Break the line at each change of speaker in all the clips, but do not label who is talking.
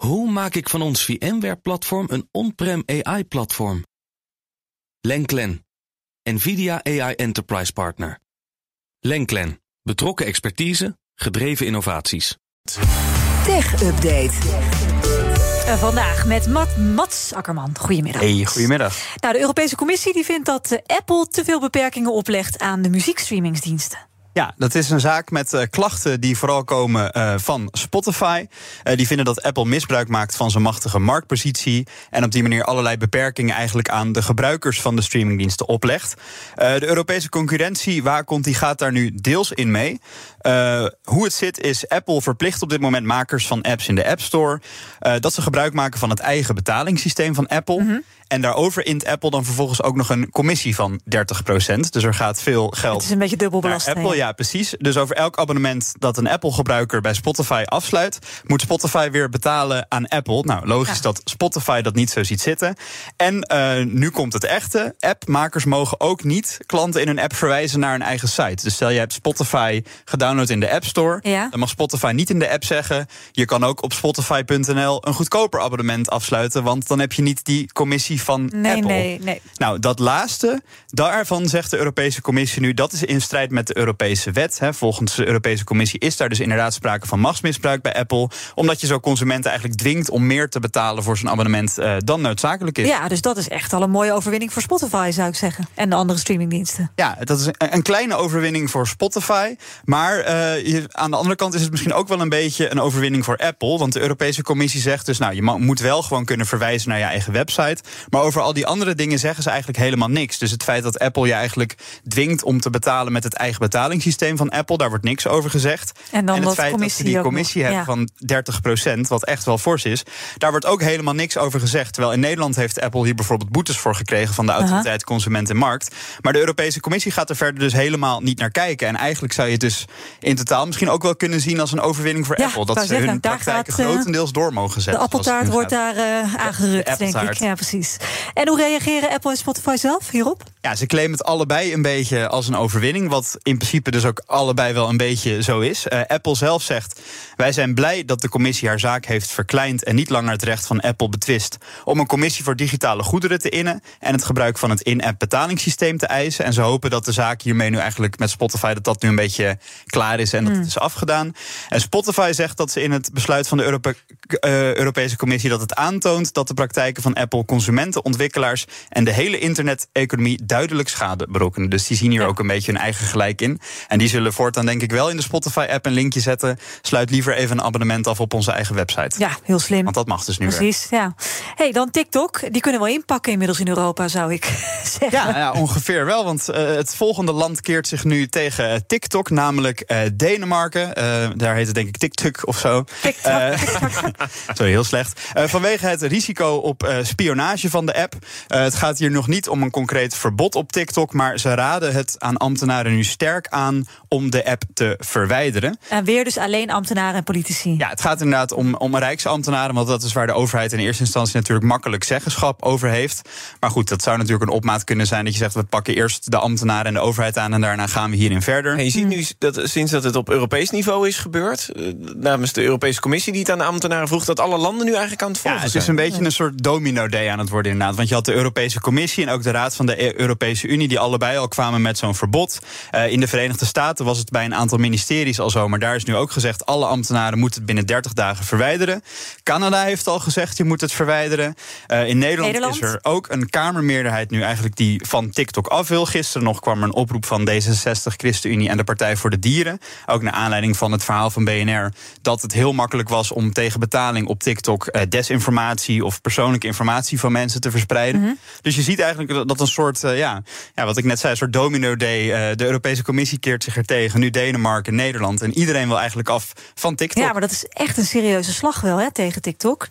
Hoe maak ik van ons VMware-platform een on-prem AI-platform? Lenklen, NVIDIA AI Enterprise Partner. Lenklen, betrokken expertise, gedreven innovaties.
Tech Update.
Uh, vandaag met Mat, Mats Akkerman. Goedemiddag.
Hey, goedemiddag.
Nou, de Europese Commissie die vindt dat uh, Apple te veel beperkingen oplegt aan de muziekstreamingsdiensten.
Ja, dat is een zaak met uh, klachten die vooral komen uh, van Spotify. Uh, die vinden dat Apple misbruik maakt van zijn machtige marktpositie. En op die manier allerlei beperkingen eigenlijk aan de gebruikers van de streamingdiensten oplegt. de Europese concurrentiewaakhond die gaat daar nu deels in mee. hoe het zit is Apple verplicht op dit moment makers van apps in de App Store. dat ze gebruik maken van het eigen betalingssysteem van Apple. Mm -hmm. En daarover int Apple dan vervolgens ook nog een commissie van 30%. Dus er gaat veel geld.
Het is een beetje dubbel belasting.
Apple, ja, precies. Dus over elk abonnement dat een Apple-gebruiker bij Spotify afsluit, moet Spotify weer betalen aan Apple. Nou, logisch ja. dat Spotify dat niet zo ziet zitten. En uh, nu komt het echte. Appmakers mogen ook niet klanten in hun app verwijzen naar een eigen site. Dus stel je hebt Spotify gedownload in de App Store.
Ja.
Dan mag Spotify niet in de app zeggen. Je kan ook op Spotify.nl een goedkoper abonnement afsluiten. Want dan heb je niet die commissie van
nee,
Apple.
Nee, nee.
Nou, dat laatste, daarvan zegt de Europese Commissie nu... dat is in strijd met de Europese wet. Hè. Volgens de Europese Commissie is daar dus inderdaad sprake van machtsmisbruik bij Apple. Omdat je zo consumenten eigenlijk dwingt om meer te betalen... voor zijn abonnement uh, dan noodzakelijk is.
Ja, dus dat is echt al een mooie overwinning voor Spotify, zou ik zeggen. En de andere streamingdiensten.
Ja, dat is een, een kleine overwinning voor Spotify. Maar uh, je, aan de andere kant is het misschien ook wel een beetje... een overwinning voor Apple. Want de Europese Commissie zegt dus... nou, je moet wel gewoon kunnen verwijzen naar je eigen website... Maar over al die andere dingen zeggen ze eigenlijk helemaal niks. Dus het feit dat Apple je eigenlijk dwingt om te betalen met het eigen betalingssysteem van Apple, daar wordt niks over gezegd.
En, dan
en het feit dat ze die commissie
nog,
hebben
ja.
van 30%, wat echt wel fors is, daar wordt ook helemaal niks over gezegd. Terwijl in Nederland heeft Apple hier bijvoorbeeld boetes voor gekregen van de autoriteit Consument en Markt. Maar de Europese Commissie gaat er verder dus helemaal niet naar kijken. En eigenlijk zou je het dus in totaal misschien ook wel kunnen zien als een overwinning voor
ja,
Apple. Dat ze
zeggen,
hun praktijken gaat, grotendeels door mogen zetten.
De appeltaart wordt daar uh, aangerukt, denk ik. Ja, precies. En hoe reageren Apple en Spotify zelf hierop?
Ja, ze claimen het allebei een beetje als een overwinning. Wat in principe dus ook allebei wel een beetje zo is. Uh, Apple zelf zegt: Wij zijn blij dat de commissie haar zaak heeft verkleind. en niet langer het recht van Apple betwist. om een commissie voor digitale goederen te innen. en het gebruik van het in-app betalingssysteem te eisen. En ze hopen dat de zaak hiermee nu eigenlijk met Spotify. dat dat nu een beetje klaar is en dat het is afgedaan. En Spotify zegt dat ze in het besluit van de Europe uh, Europese Commissie. dat het aantoont dat de praktijken van Apple consumenten, ontwikkelaars en de hele internet-economie duidelijk schade berokkenen. Dus die zien hier ja. ook een beetje hun eigen gelijk in. En die zullen voortaan denk ik wel in de Spotify-app een linkje zetten. Sluit liever even een abonnement af op onze eigen website.
Ja, heel slim.
Want dat mag dus nu
Precies,
weer.
ja. hey, dan TikTok. Die kunnen wel inpakken inmiddels in Europa, zou ik zeggen.
Ja, ja ongeveer wel. Want uh, het volgende land keert zich nu tegen TikTok, namelijk uh, Denemarken. Uh, daar heet het denk ik TikTok of zo.
TikTok.
sorry, heel slecht. vanwege het risico op spionage van de app. het gaat hier nog niet om een concreet verbod op TikTok, maar ze raden het aan ambtenaren nu sterk aan om de app te verwijderen.
En weer dus alleen ambtenaren en politici.
Ja, het gaat inderdaad om, om rijksambtenaren, want dat is waar de overheid in eerste instantie natuurlijk makkelijk zeggenschap over heeft. Maar goed, dat zou natuurlijk een opmaat kunnen zijn dat je zegt: we pakken eerst de ambtenaren en de overheid aan en daarna gaan we hierin verder.
En je ziet nu dat sinds dat het op Europees niveau is gebeurd, namens de Europese Commissie die het aan de ambtenaren vroeg, dat alle landen nu eigenlijk aan het volgen
Ja, het
zijn.
is een beetje een soort domino-day aan het worden inderdaad. Want je had de Europese Commissie en ook de Raad van de Europese Unie, die allebei al kwamen met zo'n verbod. Uh, in de Verenigde Staten was het bij een aantal ministeries al zo, maar daar is nu ook gezegd: alle ambtenaren moeten het binnen 30 dagen verwijderen. Canada heeft al gezegd: je moet het verwijderen. Uh, in Nederland,
Nederland,
is er ook een Kamermeerderheid nu eigenlijk die van TikTok af wil. Gisteren nog kwam er een oproep van D66, ChristenUnie en de Partij voor de Dieren. Ook naar aanleiding van het verhaal van BNR dat het heel makkelijk was om tegen betaling op TikTok uh, desinformatie of persoonlijke informatie van mensen te verspreiden. Mm -hmm. Dus je ziet eigenlijk dat een soort, ja, ja, wat ik net zei, een soort domino-day. Uh, de Europese Commissie keert zich er tegen. Nu Denemarken, Nederland. En iedereen wil eigenlijk af van TikTok.
Ja, maar dat is echt een serieuze slag wel hè, tegen TikTok.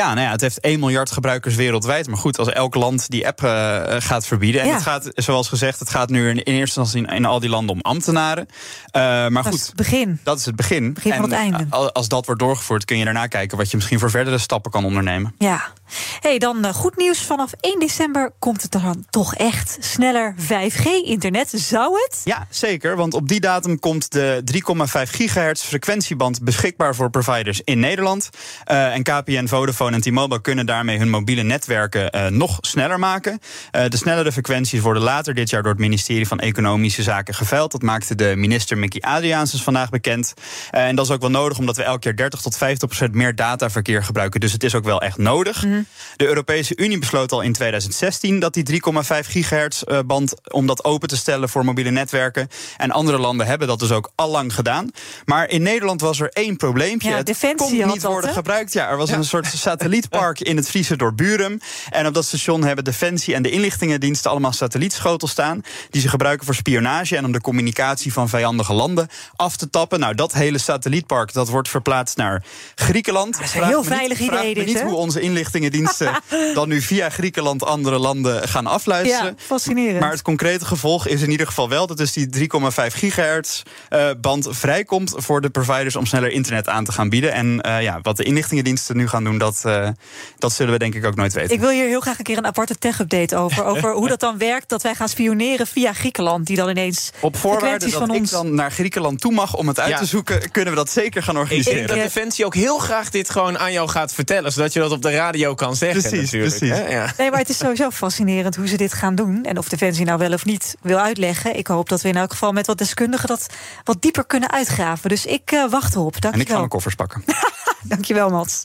Ja, nou ja, het heeft 1 miljard gebruikers wereldwijd. Maar goed, als elk land die app uh, gaat verbieden. En het gaat, zoals gezegd, het gaat nu in, eerste instantie in, al die landen om ambtenaren. Uh, maar
dat
goed,
is het begin.
Dat is het begin.
Begin van het einde.
Als dat wordt doorgevoerd, kun je daarna kijken wat je misschien voor verdere stappen kan ondernemen.
Ja. Hey, dan goed nieuws. Vanaf 1 december komt het dan toch echt sneller 5G-internet. Zou het?
Ja, zeker. Want op die datum komt de 3,5 gigahertz frequentieband beschikbaar voor providers in Nederland. Uh, en KPN, Vodafone en T-Mobile kunnen daarmee hun mobiele netwerken uh, nog sneller maken. de snellere frequenties worden later dit jaar door het ministerie van Economische Zaken geveild. Dat maakte de minister Mickey Adriaansens vandaag bekend. en dat is ook wel nodig omdat we elk jaar 30 tot 50 procent meer dataverkeer gebruiken. Dus het is ook wel echt nodig. Mm de Europese Unie besloot al in 2016 dat die 3,5 gigahertz eh, band om dat open te stellen voor mobiele netwerken. En andere landen hebben dat dus ook al lang gedaan. Maar in Nederland was er één probleempje.
Ja,
het kon niet worden gebruikt. Ja, er was een soort satellietpark in het Friese door Burum. En op dat station hebben Defensie en de inlichtingendiensten allemaal satellietschotels staan. Die ze gebruiken voor spionage en om de communicatie van vijandige landen af te tappen. Nou, dat hele satellietpark dat wordt verplaatst naar Griekenland.
Dat is een heel veilig idee. Dit,
niet hoe onze inlichtingendiensten dan nu via Griekenland andere landen gaan afluisteren.
Ja, fascinerend.
Maar het concrete gevolg is in ieder geval wel dat dus die 3,5 gigahertz uh, band vrijkomt voor de providers om sneller internet aan te gaan bieden. En uh, ja, wat de inlichtingendiensten nu gaan doen, dat, uh, dat zullen we denk ik ook nooit weten.
Ik wil hier heel graag een keer een aparte tech-update over. Over hoe dat dan werkt, dat wij gaan spioneren via Griekenland, die dan ineens.
Op voorwaarde dat
van
ik
ons...
dan naar Griekenland toe mag om het uit te zoeken, kunnen we dat zeker gaan organiseren.
Ik denk dat Defensie ook heel graag dit gewoon aan jou gaat vertellen, zodat je dat op de radio kan zeggen
precies,
Precies.
Ja. Nee, maar het is sowieso fascinerend hoe ze dit gaan doen. En of Defensie nou wel of niet wil uitleggen. Ik hoop dat we in elk geval met wat deskundigen dat wat dieper kunnen uitgraven. Dus ik uh, wacht erop. Dank
en ik ga mijn koffers pakken.
Dankjewel, Mats.